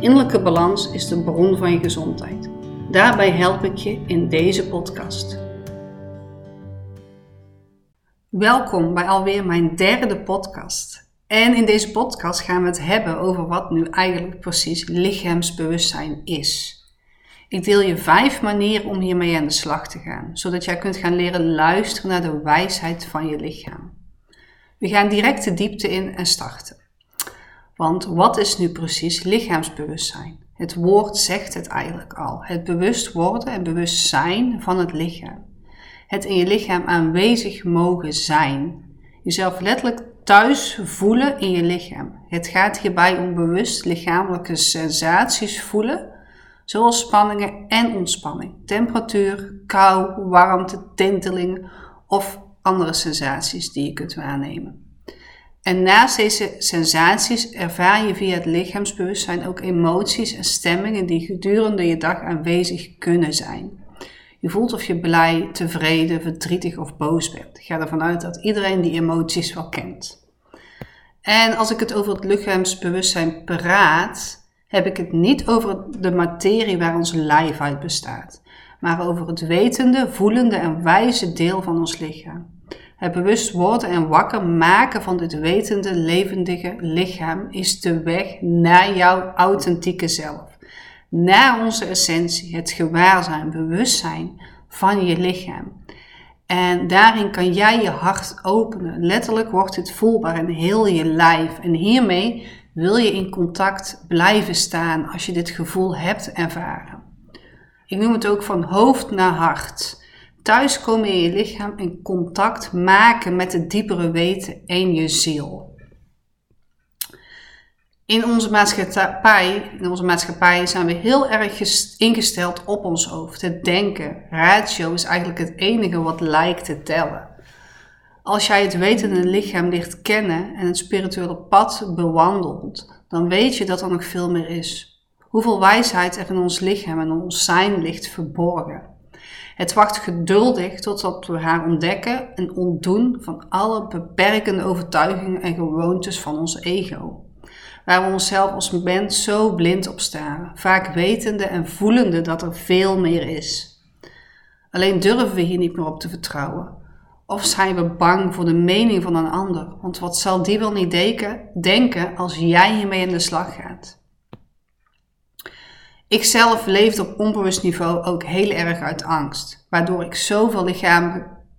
Innerlijke balans is de bron van je gezondheid. Daarbij help ik je in deze podcast. Welkom bij alweer mijn derde podcast. En in deze podcast gaan we het hebben over wat nu eigenlijk precies lichaamsbewustzijn is. Ik deel je vijf manieren om hiermee aan de slag te gaan, zodat jij kunt gaan leren luisteren naar de wijsheid van je lichaam. We gaan direct de diepte in en starten. Want wat is nu precies lichaamsbewustzijn? Het woord zegt het eigenlijk al. Het bewust worden en bewust zijn van het lichaam. Het in je lichaam aanwezig mogen zijn. Jezelf letterlijk thuis voelen in je lichaam. Het gaat hierbij om bewust lichamelijke sensaties voelen, zoals spanningen en ontspanning, temperatuur, kou, warmte, tintelingen of andere sensaties die je kunt waarnemen. En naast deze sensaties ervaar je via het lichaamsbewustzijn ook emoties en stemmingen die gedurende je dag aanwezig kunnen zijn. Je voelt of je blij, tevreden, verdrietig of boos bent. Ik ga ervan uit dat iedereen die emoties wel kent. En als ik het over het lichaamsbewustzijn praat, heb ik het niet over de materie waar ons lijf uit bestaat, maar over het wetende, voelende en wijze deel van ons lichaam. Het bewust worden en wakker maken van dit wetende, levendige lichaam is de weg naar jouw authentieke zelf. Naar onze essentie, het gewaarzijn, bewustzijn van je lichaam. En daarin kan jij je hart openen. Letterlijk wordt het voelbaar in heel je lijf. En hiermee wil je in contact blijven staan als je dit gevoel hebt ervaren. Ik noem het ook van hoofd naar hart thuiskomen in je lichaam en contact maken met het diepere weten en je ziel. In onze maatschappij, in onze maatschappij zijn we heel erg ingesteld op ons hoofd. Het denken, ratio is eigenlijk het enige wat lijkt te tellen. Als jij het wetende lichaam ligt kennen en het spirituele pad bewandelt, dan weet je dat er nog veel meer is. Hoeveel wijsheid er in ons lichaam en ons zijn ligt verborgen. Het wacht geduldig totdat we haar ontdekken en ontdoen van alle beperkende overtuigingen en gewoontes van ons ego. Waar we onszelf als mens zo blind op staren, vaak wetende en voelende dat er veel meer is. Alleen durven we hier niet meer op te vertrouwen. Of zijn we bang voor de mening van een ander? Want wat zal die wel niet denken als jij hiermee in de slag gaat? Ik zelf leefde op onbewust niveau ook heel erg uit angst, waardoor ik zoveel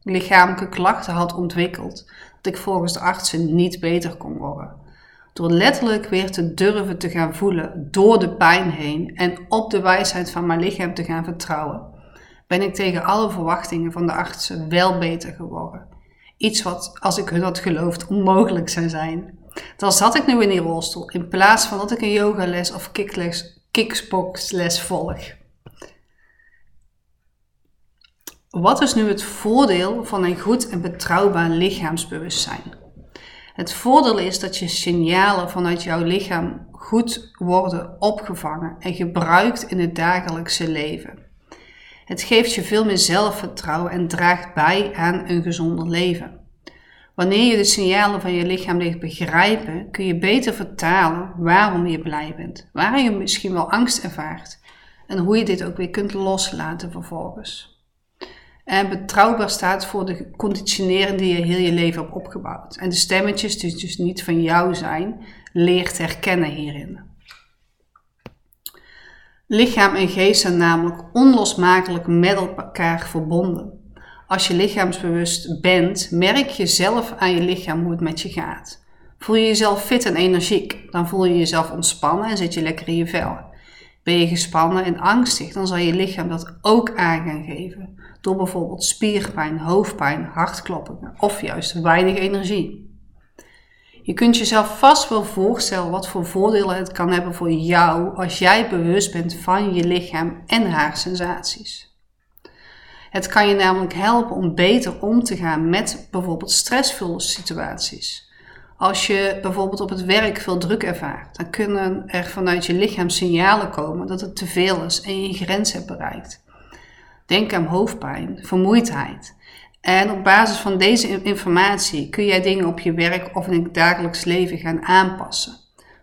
lichamelijke klachten had ontwikkeld dat ik volgens de artsen niet beter kon worden. Door letterlijk weer te durven te gaan voelen door de pijn heen en op de wijsheid van mijn lichaam te gaan vertrouwen, ben ik tegen alle verwachtingen van de artsen wel beter geworden. Iets wat, als ik hun had geloofd, onmogelijk zou zijn. Dan zat ik nu in die rolstoel in plaats van dat ik een yogales of kickles kickboxles volg. Wat is nu het voordeel van een goed en betrouwbaar lichaamsbewustzijn? Het voordeel is dat je signalen vanuit jouw lichaam goed worden opgevangen en gebruikt in het dagelijkse leven. Het geeft je veel meer zelfvertrouwen en draagt bij aan een gezonder leven. Wanneer je de signalen van je lichaam leert begrijpen, kun je beter vertalen waarom je blij bent, waar je misschien wel angst ervaart en hoe je dit ook weer kunt loslaten vervolgens. En betrouwbaar staat voor de conditionering die je heel je leven hebt opgebouwd. En de stemmetjes die dus niet van jou zijn, leert herkennen hierin. Lichaam en geest zijn namelijk onlosmakelijk met elkaar verbonden. Als je lichaamsbewust bent, merk je zelf aan je lichaam hoe het met je gaat. Voel je jezelf fit en energiek, dan voel je jezelf ontspannen en zit je lekker in je vel. Ben je gespannen en angstig, dan zal je lichaam dat ook aan gaan geven. Door bijvoorbeeld spierpijn, hoofdpijn, hartkloppingen of juist weinig energie. Je kunt jezelf vast wel voorstellen wat voor voordelen het kan hebben voor jou als jij bewust bent van je lichaam en haar sensaties. Het kan je namelijk helpen om beter om te gaan met bijvoorbeeld stressvolle situaties. Als je bijvoorbeeld op het werk veel druk ervaart, dan kunnen er vanuit je lichaam signalen komen dat het te veel is en je je grens hebt bereikt. Denk aan hoofdpijn, vermoeidheid. En op basis van deze informatie kun jij dingen op je werk of in het dagelijks leven gaan aanpassen,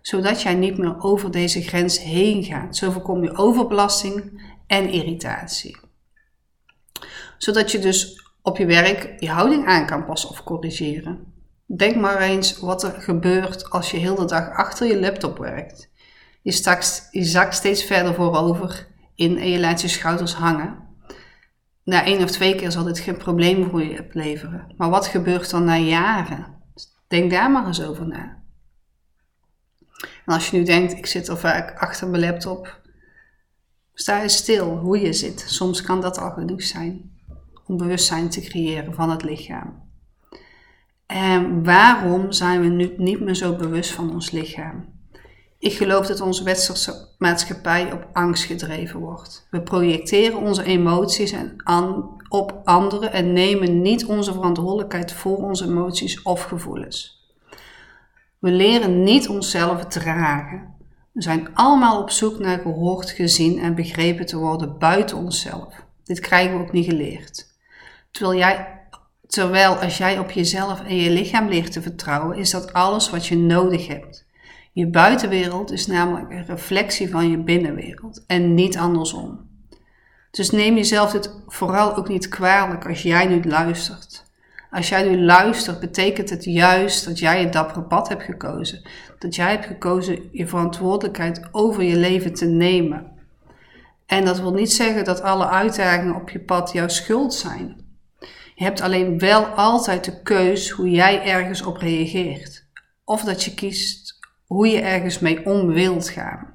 zodat jij niet meer over deze grens heen gaat. Zo voorkom je overbelasting en irritatie. Zodat je dus op je werk je houding aan kan passen of corrigeren. Denk maar eens wat er gebeurt als je heel de dag achter je laptop werkt. Je, stakt, je zakt steeds verder voorover in en je laat je schouders hangen. Na één of twee keer zal dit geen probleem voor je opleveren. Maar wat gebeurt dan na jaren? Denk daar maar eens over na. En als je nu denkt, ik zit al vaak achter mijn laptop, sta eens stil hoe je zit. Soms kan dat al genoeg zijn om bewustzijn te creëren van het lichaam. En waarom zijn we nu niet meer zo bewust van ons lichaam? Ik geloof dat onze westerse maatschappij op angst gedreven wordt. We projecteren onze emoties op anderen en nemen niet onze verantwoordelijkheid voor onze emoties of gevoelens. We leren niet onszelf dragen. We zijn allemaal op zoek naar gehoord, gezien en begrepen te worden buiten onszelf. Dit krijgen we ook niet geleerd. Terwijl jij Terwijl als jij op jezelf en je lichaam leert te vertrouwen, is dat alles wat je nodig hebt. Je buitenwereld is namelijk een reflectie van je binnenwereld en niet andersom. Dus neem jezelf dit vooral ook niet kwalijk als jij nu luistert. Als jij nu luistert, betekent het juist dat jij een dappere pad hebt gekozen. Dat jij hebt gekozen je verantwoordelijkheid over je leven te nemen. En dat wil niet zeggen dat alle uitdagingen op je pad jouw schuld zijn. Je hebt alleen wel altijd de keus hoe jij ergens op reageert. Of dat je kiest hoe je ergens mee om wilt gaan.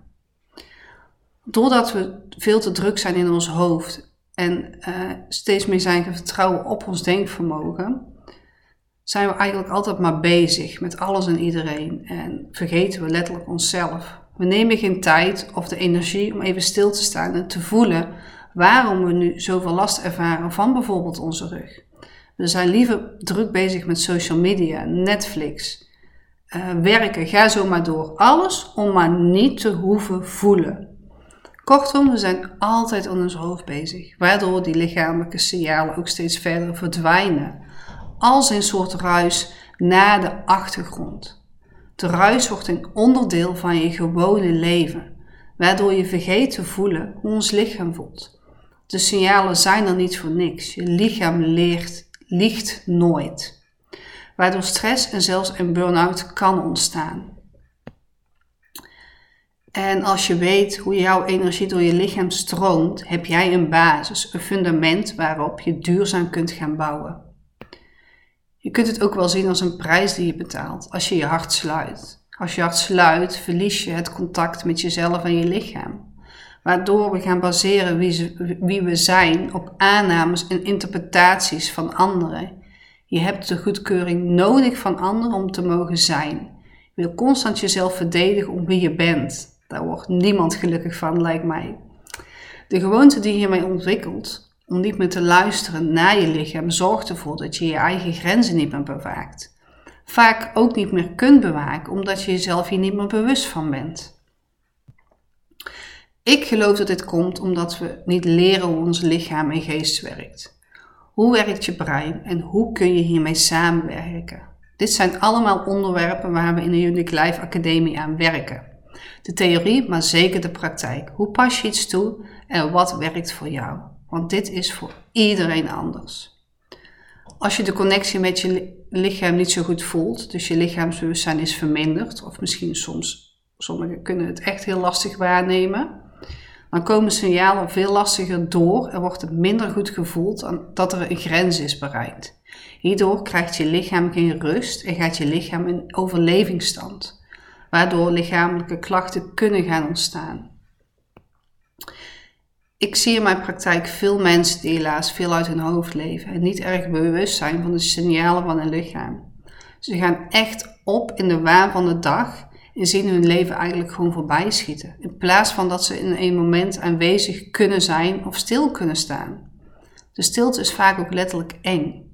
Doordat we veel te druk zijn in ons hoofd en uh, steeds meer zijn gaan vertrouwen op ons denkvermogen, zijn we eigenlijk altijd maar bezig met alles en iedereen en vergeten we letterlijk onszelf. We nemen geen tijd of de energie om even stil te staan en te voelen waarom we nu zoveel last ervaren van bijvoorbeeld onze rug. We zijn liever druk bezig met social media, Netflix, uh, werken, ga zo maar door. Alles om maar niet te hoeven voelen. Kortom, we zijn altijd aan ons hoofd bezig, waardoor die lichamelijke signalen ook steeds verder verdwijnen. Als een soort ruis naar de achtergrond. De ruis wordt een onderdeel van je gewone leven, waardoor je vergeet te voelen hoe ons lichaam voelt. De signalen zijn er niet voor niks. Je lichaam leert liegt nooit, waardoor stress en zelfs een burn-out kan ontstaan. En als je weet hoe jouw energie door je lichaam stroomt, heb jij een basis, een fundament waarop je duurzaam kunt gaan bouwen. Je kunt het ook wel zien als een prijs die je betaalt als je je hart sluit. Als je hart sluit, verlies je het contact met jezelf en je lichaam waardoor we gaan baseren wie, wie we zijn op aannames en interpretaties van anderen. Je hebt de goedkeuring nodig van anderen om te mogen zijn. Je wil constant jezelf verdedigen om wie je bent. Daar wordt niemand gelukkig van, lijkt mij. De gewoonte die je hiermee ontwikkelt, om niet meer te luisteren naar je lichaam, zorgt ervoor dat je je eigen grenzen niet meer bewaakt. Vaak ook niet meer kunt bewaken, omdat je jezelf hier niet meer bewust van bent. Ik geloof dat dit komt omdat we niet leren hoe ons lichaam en geest werkt. Hoe werkt je brein en hoe kun je hiermee samenwerken? Dit zijn allemaal onderwerpen waar we in de Unique Life Academie aan werken. De theorie, maar zeker de praktijk. Hoe pas je iets toe en wat werkt voor jou? Want dit is voor iedereen anders. Als je de connectie met je lichaam niet zo goed voelt, dus je lichaamsbewustzijn is verminderd, of misschien soms, sommigen kunnen het echt heel lastig waarnemen, dan komen signalen veel lastiger door en wordt het minder goed gevoeld dat er een grens is bereikt. Hierdoor krijgt je lichaam geen rust en gaat je lichaam in overlevingsstand, waardoor lichamelijke klachten kunnen gaan ontstaan. Ik zie in mijn praktijk veel mensen die helaas veel uit hun hoofd leven en niet erg bewust zijn van de signalen van hun lichaam. Ze gaan echt op in de waan van de dag en zien hun leven eigenlijk gewoon voorbij schieten. In plaats van dat ze in een moment aanwezig kunnen zijn of stil kunnen staan. De stilte is vaak ook letterlijk eng.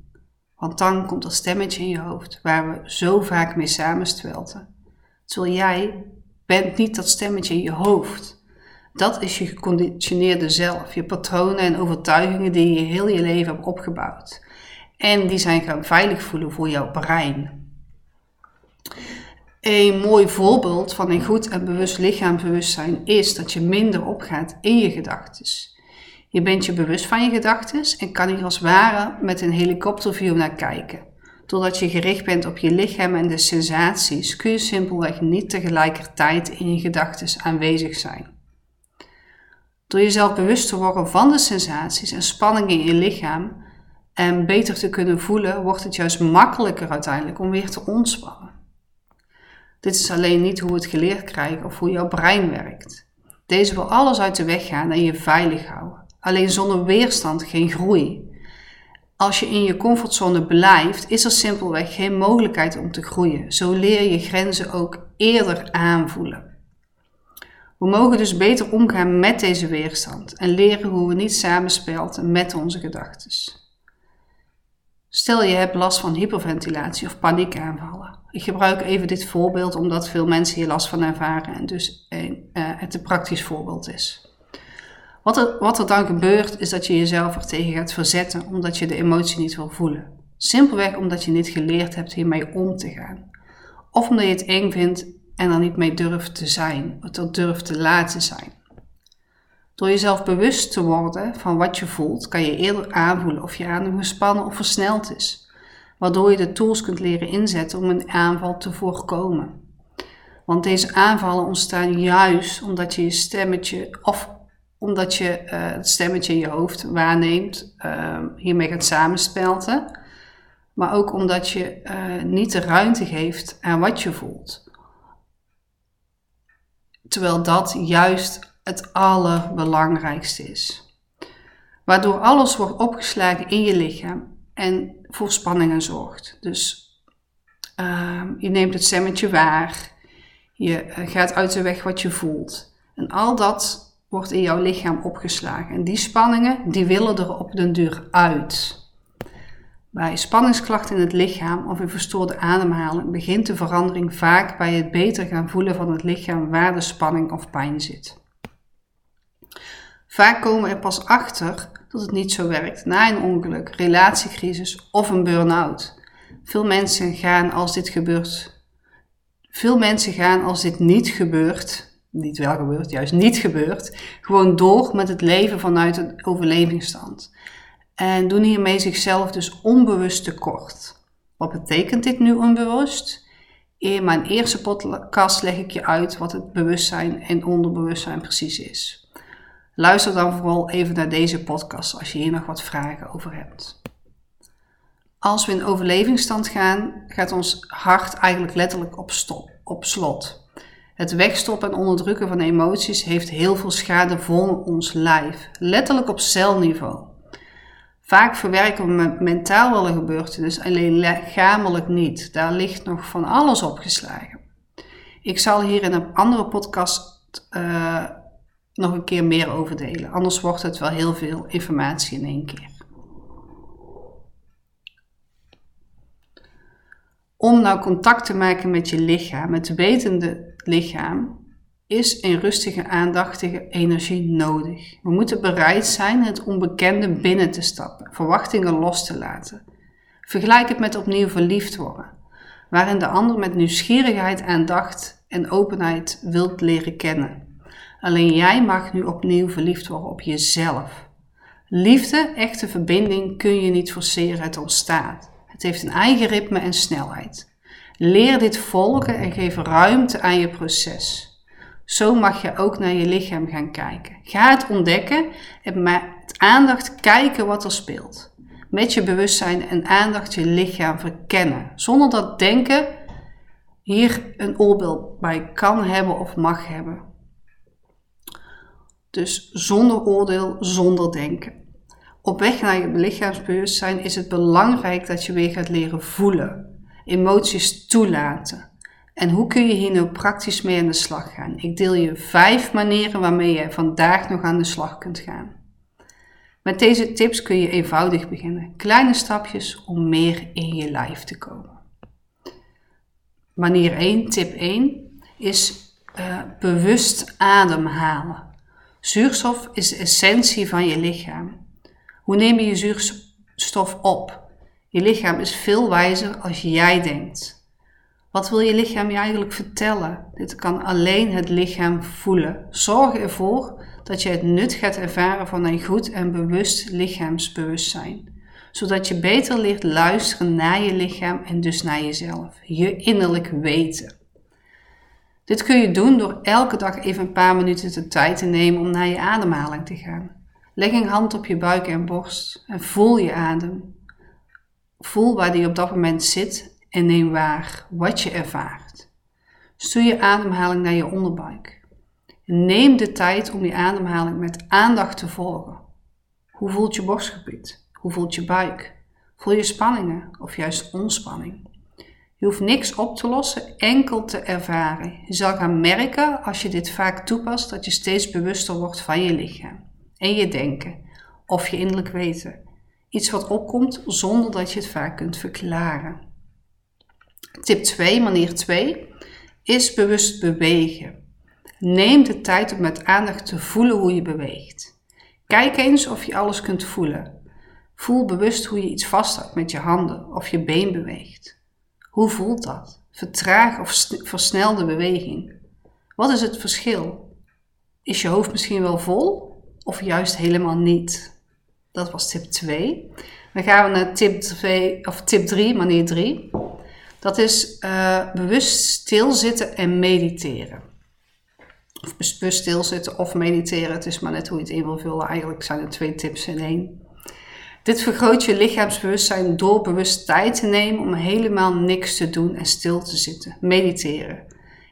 Want dan komt er stemmetje in je hoofd waar we zo vaak mee samenstwelten. Terwijl jij bent niet dat stemmetje in je hoofd. Dat is je geconditioneerde zelf, je patronen en overtuigingen die je heel je leven hebt opgebouwd. En die zijn gaan veilig voelen voor jouw brein. Een mooi voorbeeld van een goed en bewust lichaamsbewustzijn is dat je minder opgaat in je gedachten. Je bent je bewust van je gedachten en kan hier als ware met een helikopterview naar kijken. Doordat je gericht bent op je lichaam en de sensaties, kun je simpelweg niet tegelijkertijd in je gedachten aanwezig zijn. Door jezelf bewust te worden van de sensaties en spanningen in je lichaam en beter te kunnen voelen, wordt het juist makkelijker uiteindelijk om weer te ontspannen. Dit is alleen niet hoe we het geleerd krijgen of hoe jouw brein werkt. Deze wil alles uit de weg gaan en je veilig houden. Alleen zonder weerstand geen groei. Als je in je comfortzone blijft, is er simpelweg geen mogelijkheid om te groeien. Zo leer je grenzen ook eerder aanvoelen. We mogen dus beter omgaan met deze weerstand en leren hoe we niet samenspelten met onze gedachten. Stel je hebt last van hyperventilatie of paniekaanvallen. Ik gebruik even dit voorbeeld omdat veel mensen hier last van ervaren en dus een, uh, het een praktisch voorbeeld is. Wat er, wat er dan gebeurt is dat je jezelf er tegen gaat verzetten omdat je de emotie niet wil voelen. Simpelweg omdat je niet geleerd hebt hiermee om te gaan. Of omdat je het eng vindt en er niet mee durft te zijn, of er durft te laten zijn. Door jezelf bewust te worden van wat je voelt, kan je eerder aanvoelen of je adem gespannen of versneld is, waardoor je de tools kunt leren inzetten om een aanval te voorkomen. Want deze aanvallen ontstaan juist omdat je je stemmetje of omdat je uh, het stemmetje in je hoofd waarneemt, uh, hiermee gaat samenspelten. Maar ook omdat je uh, niet de ruimte geeft aan wat je voelt. Terwijl dat juist het allerbelangrijkste is. Waardoor alles wordt opgeslagen in je lichaam en voor spanningen zorgt. Dus ehm, je neemt het stemmetje waar, je gaat uit de weg wat je voelt. En al dat wordt in jouw lichaam opgeslagen. En die spanningen, die willen er op den duur uit. Bij spanningsklachten in het lichaam of een verstoorde ademhaling begint de verandering vaak bij het beter gaan voelen van het lichaam waar de spanning of pijn zit. Vaak komen we er pas achter dat het niet zo werkt na een ongeluk, relatiecrisis of een burn-out. Veel mensen gaan als dit gebeurt. Veel mensen gaan als dit niet gebeurt niet wel gebeurt, juist niet gebeurt, gewoon door met het leven vanuit een overlevingsstand. En doen hiermee zichzelf dus onbewust tekort. Wat betekent dit nu onbewust? In mijn eerste podcast leg ik je uit wat het bewustzijn en onderbewustzijn precies is. Luister dan vooral even naar deze podcast als je hier nog wat vragen over hebt. Als we in overlevingsstand gaan, gaat ons hart eigenlijk letterlijk op, stop, op slot. Het wegstoppen en onderdrukken van emoties heeft heel veel schade voor ons lijf, letterlijk op celniveau. Vaak verwerken we mentaal wel een gebeurtenis, alleen lichamelijk niet. Daar ligt nog van alles opgeslagen. Ik zal hier in een andere podcast uh, nog een keer meer over delen. Anders wordt het wel heel veel informatie in één keer. Om nou contact te maken met je lichaam, met wetende lichaam is een rustige, aandachtige energie nodig. We moeten bereid zijn het onbekende binnen te stappen, verwachtingen los te laten. Vergelijk het met opnieuw verliefd worden, waarin de ander met nieuwsgierigheid, aandacht en openheid wilt leren kennen. Alleen jij mag nu opnieuw verliefd worden op jezelf. Liefde, echte verbinding kun je niet forceren, het ontstaat. Het heeft een eigen ritme en snelheid. Leer dit volgen en geef ruimte aan je proces. Zo mag je ook naar je lichaam gaan kijken. Ga het ontdekken en met aandacht kijken wat er speelt. Met je bewustzijn en aandacht je lichaam verkennen. Zonder dat denken hier een oordeel bij kan hebben of mag hebben. Dus zonder oordeel, zonder denken. Op weg naar je lichaamsbewustzijn is het belangrijk dat je weer gaat leren voelen. Emoties toelaten. En hoe kun je hier nou praktisch mee aan de slag gaan? Ik deel je vijf manieren waarmee je vandaag nog aan de slag kunt gaan. Met deze tips kun je eenvoudig beginnen. Kleine stapjes om meer in je lijf te komen. Manier 1, tip 1, is uh, bewust ademhalen. Zuurstof is de essentie van je lichaam. Hoe neem je zuurstof op? Je lichaam is veel wijzer als jij denkt. Wat wil je lichaam je eigenlijk vertellen? Dit kan alleen het lichaam voelen. Zorg ervoor dat je het nut gaat ervaren van een goed en bewust lichaamsbewustzijn, zodat je beter leert luisteren naar je lichaam en dus naar jezelf, je innerlijk weten. Dit kun je doen door elke dag even een paar minuten de tijd te nemen om naar je ademhaling te gaan. Leg een hand op je buik en borst en voel je adem. Voel waar die op dat moment zit en neem waar wat je ervaart. Stuur je ademhaling naar je onderbuik. Neem de tijd om die ademhaling met aandacht te volgen. Hoe voelt je borstgebied? Hoe voelt je buik? Voel je spanningen of juist ontspanning? Je hoeft niks op te lossen, enkel te ervaren. Je zal gaan merken als je dit vaak toepast dat je steeds bewuster wordt van je lichaam en je denken of je innerlijk weten. Iets wat opkomt zonder dat je het vaak kunt verklaren. Tip 2, manier 2, is bewust bewegen. Neem de tijd om met aandacht te voelen hoe je beweegt. Kijk eens of je alles kunt voelen. Voel bewust hoe je iets vasthoudt met je handen of je been beweegt. Hoe voelt dat? Vertraag of versnel de beweging. Wat is het verschil? Is je hoofd misschien wel vol of juist helemaal niet? Dat was tip 2. Dan gaan we naar tip 2 of tip 3, manier 3. Dat is uh, bewust stilzitten en mediteren. Of bewust stilzitten of mediteren. Het is maar net hoe je het in wil vullen. Eigenlijk zijn er twee tips in één. Dit vergroot je lichaamsbewustzijn door bewust tijd te nemen om helemaal niks te doen en stil te zitten. Mediteren.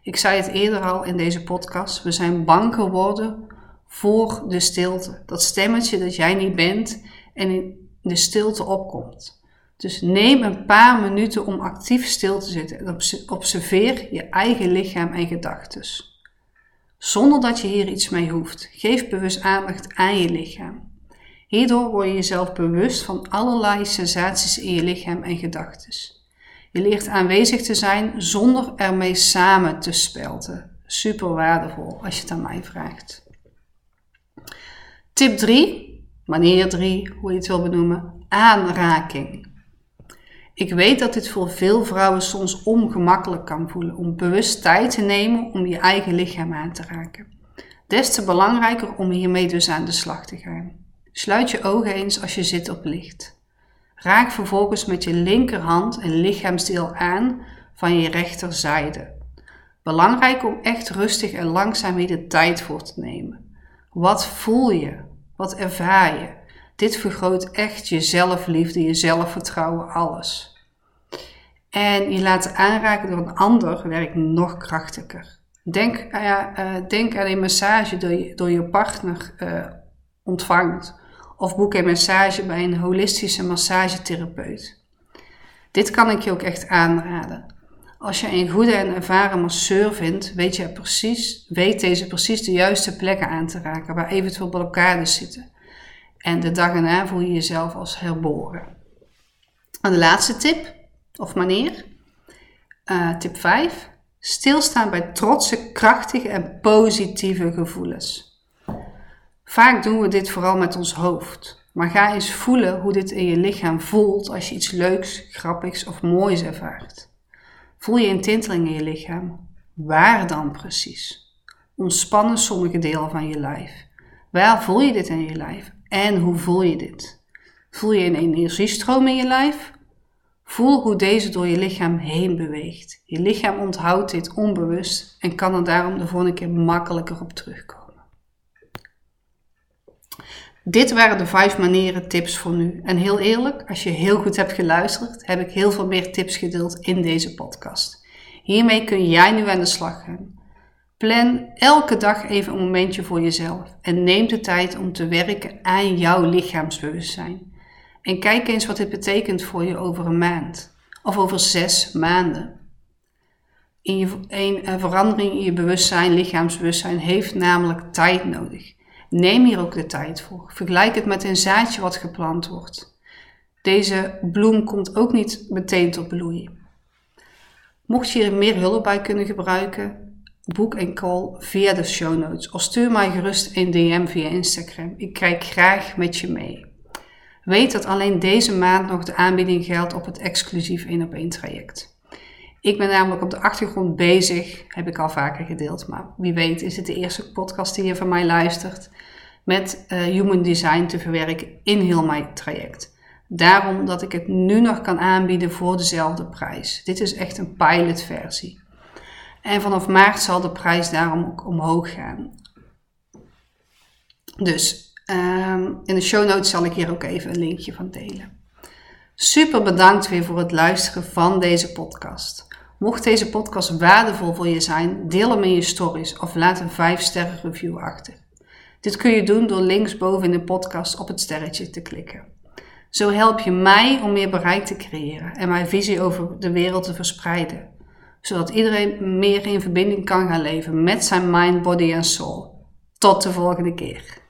Ik zei het eerder al in deze podcast. We zijn bang geworden voor de stilte. Dat stemmetje dat jij niet bent en in de stilte opkomt. Dus neem een paar minuten om actief stil te zitten en observeer je eigen lichaam en gedachten. Zonder dat je hier iets mee hoeft. Geef bewust aandacht aan je lichaam. Hierdoor word je jezelf bewust van allerlei sensaties in je lichaam en gedachten. Je leert aanwezig te zijn zonder ermee samen te spelten. Super waardevol als je het aan mij vraagt. Tip 3, manier 3, hoe je het wil benoemen, aanraking. Ik weet dat dit voor veel vrouwen soms ongemakkelijk kan voelen om bewust tijd te nemen om je eigen lichaam aan te raken. Des te belangrijker om hiermee dus aan de slag te gaan. Sluit je ogen eens als je zit op licht. Raak vervolgens met je linkerhand een lichaamsdeel aan van je rechterzijde. Belangrijk om echt rustig en langzaam hier de tijd voor te nemen. Wat voel je? Wat ervaar je? Dit vergroot echt je zelfliefde, je zelfvertrouwen, alles. En je laten aanraken door een ander werkt nog krachtiger. Denk, uh, denk aan een massage door je, door je partner uh, ontvangt. Of boek een massage bij een holistische massagetherapeut. Dit kan ik je ook echt aanraden. Als je een goede en ervaren masseur vindt, weet, je precies, weet deze precies de juiste plekken aan te raken waar eventueel blokkades zitten. En de dag erna voel je jezelf als herboren. En de laatste tip, of manier, uh, tip 5. Stilstaan bij trotse, krachtige en positieve gevoelens. Vaak doen we dit vooral met ons hoofd. Maar ga eens voelen hoe dit in je lichaam voelt als je iets leuks, grappigs of moois ervaart. Voel je een tinteling in je lichaam? Waar dan precies? Ontspannen sommige delen van je lijf. Waar voel je dit in je lijf? En hoe voel je dit? Voel je een energiestroom in je lijf? Voel hoe deze door je lichaam heen beweegt. Je lichaam onthoudt dit onbewust en kan er daarom de volgende keer makkelijker op terugkomen. Dit waren de vijf manieren tips voor nu. En heel eerlijk, als je heel goed hebt geluisterd, heb ik heel veel meer tips gedeeld in deze podcast. Hiermee kun jij nu aan de slag gaan. Plan elke dag even een momentje voor jezelf en neem de tijd om te werken aan jouw lichaamsbewustzijn. En kijk eens wat dit betekent voor je over een maand. of over zes maanden. In je, een verandering in je bewustzijn, lichaamsbewustzijn, heeft namelijk tijd nodig. Neem hier ook de tijd voor. Vergelijk het met een zaadje wat geplant wordt. Deze bloem komt ook niet meteen tot bloei. Mocht je hier meer hulp bij kunnen gebruiken, boek een call via de show notes of stuur mij gerust een DM via Instagram. Ik kijk graag met je mee. Weet dat alleen deze maand nog de aanbieding geldt op het exclusief 1 op 1 traject. Ik ben namelijk op de achtergrond bezig, heb ik al vaker gedeeld, maar wie weet is het de eerste podcast die je van mij luistert, met uh, human design te verwerken in heel mijn traject. Daarom dat ik het nu nog kan aanbieden voor dezelfde prijs. Dit is echt een pilotversie. En vanaf maart zal de prijs daarom ook omhoog gaan. Dus um, in de show notes zal ik hier ook even een linkje van delen. Super bedankt weer voor het luisteren van deze podcast. Mocht deze podcast waardevol voor je zijn, deel hem in je stories of laat een 5 sterren review achter. Dit kun je doen door linksboven in de podcast op het sterretje te klikken. Zo help je mij om meer bereik te creëren en mijn visie over de wereld te verspreiden, zodat iedereen meer in verbinding kan gaan leven met zijn mind, body en soul. Tot de volgende keer.